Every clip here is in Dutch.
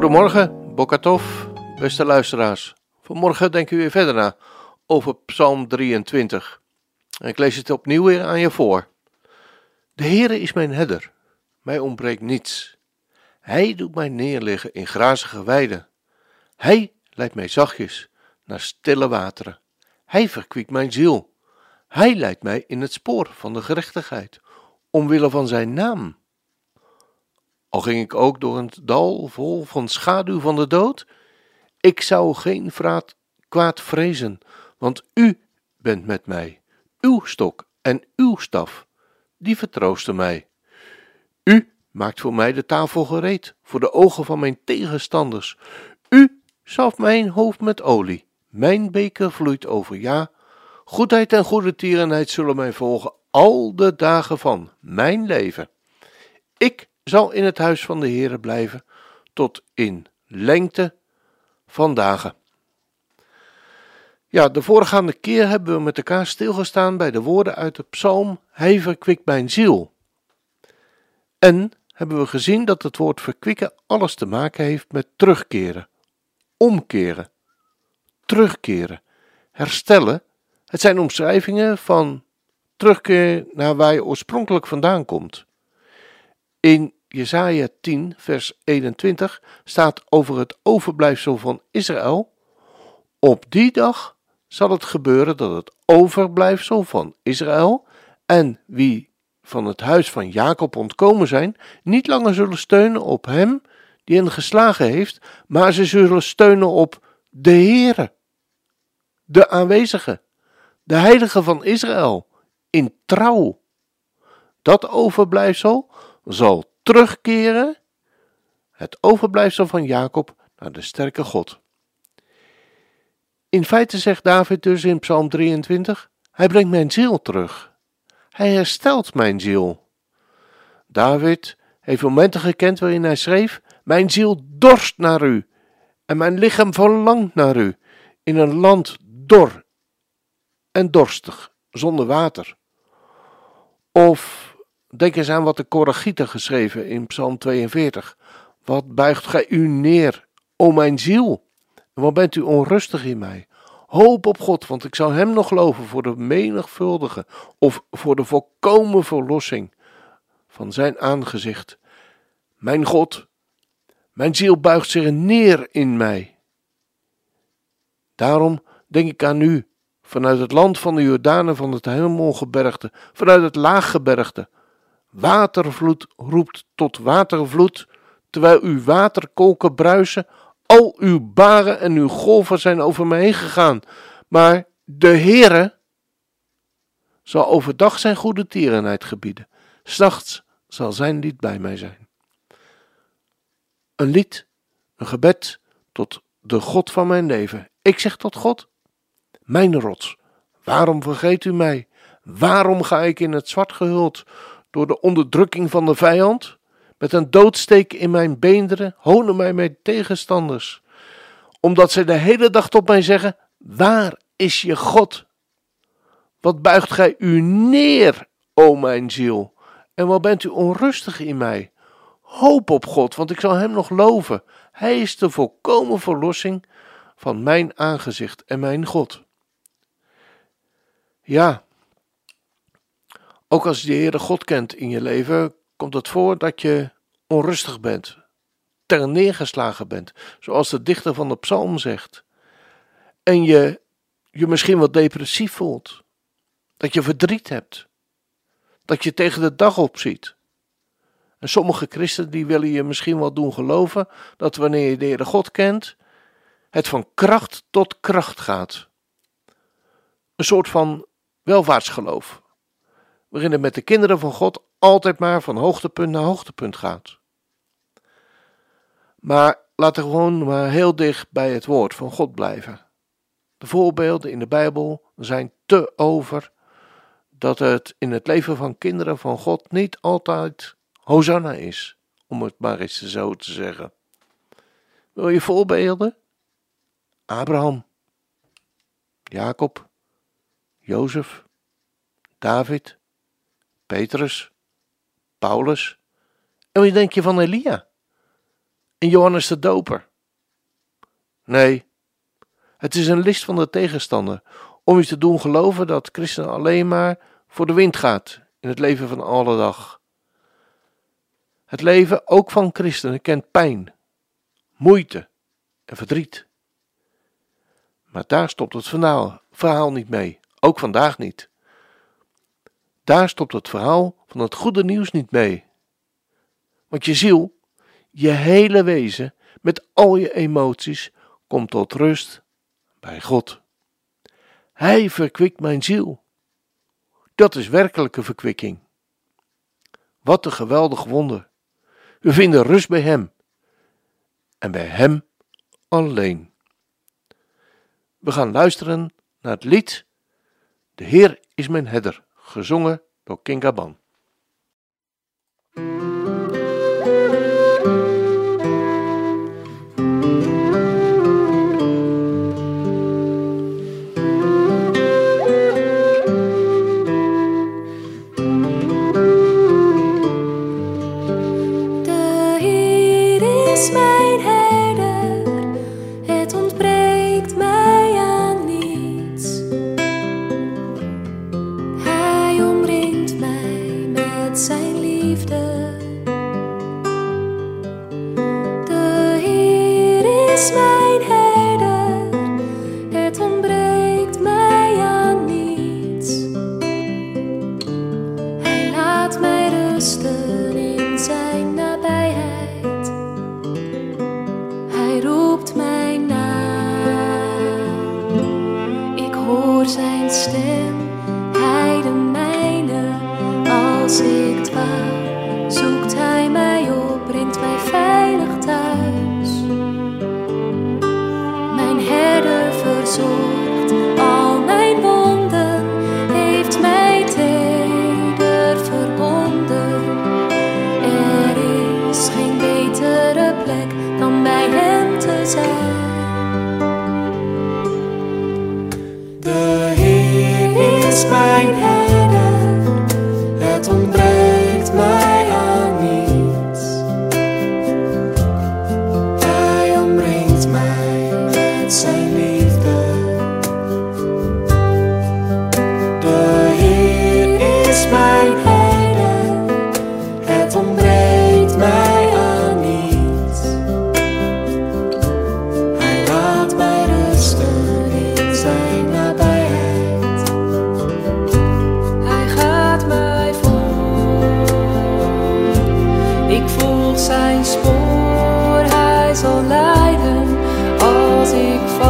Goedemorgen, Bokatov, beste luisteraars. Vanmorgen denken we weer verder na over Psalm 23. En ik lees het opnieuw weer aan je voor. De Heere is mijn herder, mij ontbreekt niets. Hij doet mij neerliggen in grazige weiden. Hij leidt mij zachtjes naar stille wateren. Hij verkwiekt mijn ziel. Hij leidt mij in het spoor van de gerechtigheid, omwille van zijn naam. Al ging ik ook door een dal vol van schaduw van de dood, ik zou geen vraat, kwaad vrezen, want u bent met mij. Uw stok en uw staf, die vertroosten mij. U maakt voor mij de tafel gereed, voor de ogen van mijn tegenstanders. U zalft mijn hoofd met olie. Mijn beker vloeit over, ja. Goedheid en goede tierenheid zullen mij volgen al de dagen van mijn leven. Ik zal in het huis van de Heere blijven tot in lengte van dagen. Ja, de voorgaande keer hebben we met elkaar stilgestaan bij de woorden uit de psalm Hij verkwikt mijn ziel. En hebben we gezien dat het woord verkwikken alles te maken heeft met terugkeren, omkeren, terugkeren, herstellen. Het zijn omschrijvingen van terugkeer naar waar je oorspronkelijk vandaan komt. In Jesaja 10, vers 21 staat over het overblijfsel van Israël. Op die dag zal het gebeuren dat het overblijfsel van Israël en wie van het huis van Jacob ontkomen zijn, niet langer zullen steunen op hem die hen geslagen heeft, maar ze zullen steunen op de Heere, de aanwezige, de heilige van Israël, in trouw. Dat overblijfsel zal terugkeren, het overblijfsel van Jacob, naar de sterke God. In feite zegt David dus in Psalm 23: Hij brengt mijn ziel terug. Hij herstelt mijn ziel. David heeft momenten gekend waarin hij schreef: Mijn ziel dorst naar u en mijn lichaam verlangt naar u in een land dor en dorstig, zonder water. Of denk eens aan wat de Koragieten geschreven in Psalm 42. Wat buigt gij u neer, o mijn ziel? En wat bent u onrustig in mij? Hoop op God, want ik zou Hem nog geloven voor de menigvuldige of voor de volkomen verlossing van Zijn aangezicht. Mijn God, mijn ziel buigt zich neer in mij. Daarom denk ik aan u, vanuit het land van de Jordanen, van het hemelgebergte, vanuit het laaggebergte. Watervloed roept tot watervloed, terwijl uw waterkolken bruisen al uw baren en uw golven zijn over mij heen gegaan. Maar de Heere zal overdag zijn goede tierenheid gebieden. S'nachts zal zijn lied bij mij zijn. Een lied, een gebed tot de God van mijn leven. Ik zeg tot God, mijn rots, waarom vergeet u mij? Waarom ga ik in het zwart gehuld door de onderdrukking van de vijand? Met een doodsteek in mijn beenderen honen mij mijn tegenstanders, omdat zij de hele dag tot mij zeggen: Waar is je God? Wat buigt gij u neer, o mijn ziel? En wat bent u onrustig in mij? Hoop op God, want ik zal Hem nog loven. Hij is de volkomen verlossing van mijn aangezicht en mijn God. Ja, ook als je de Heere God kent in je leven, komt het voor dat je onrustig bent, ter neergeslagen bent, zoals de dichter van de psalm zegt. En je je misschien wat depressief voelt, dat je verdriet hebt, dat je tegen de dag opziet. En sommige christenen die willen je misschien wel doen geloven dat wanneer je de Heere God kent, het van kracht tot kracht gaat. Een soort van welvaartsgeloof, waarin het met de kinderen van God altijd maar van hoogtepunt naar hoogtepunt gaat. Maar laten we gewoon maar heel dicht bij het woord van God blijven. De voorbeelden in de Bijbel zijn te over dat het in het leven van kinderen van God niet altijd Hosanna is, om het maar eens zo te zeggen. Wil je voorbeelden? Abraham, Jacob, Jozef, David, Petrus, Paulus. En wat denk je van Elia? En Johannes de Doper? Nee, het is een list van de tegenstander om je te doen geloven dat christen alleen maar voor de wind gaat in het leven van alle dag. Het leven ook van christenen kent pijn, moeite en verdriet. Maar daar stopt het verhaal, verhaal niet mee, ook vandaag niet. Daar stopt het verhaal van het goede nieuws niet mee. Want je ziel, je hele wezen, met al je emoties, komt tot rust bij God. Hij verkwikt mijn ziel. Dat is werkelijke verkwikking. Wat een geweldig wonder. We vinden rust bij Hem. En bij Hem alleen. We gaan luisteren naar het lied De Heer is mijn herder gezongen door King Gaban. spine for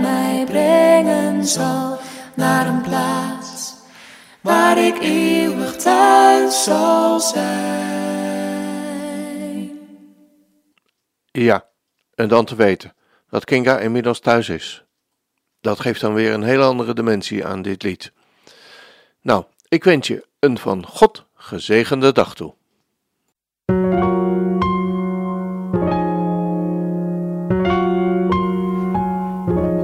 Mij brengen zal naar een plaats waar ik eeuwig thuis zal zijn. Ja, en dan te weten dat Kinga inmiddels thuis is. Dat geeft dan weer een heel andere dimensie aan dit lied. Nou, ik wens je een van God gezegende dag toe.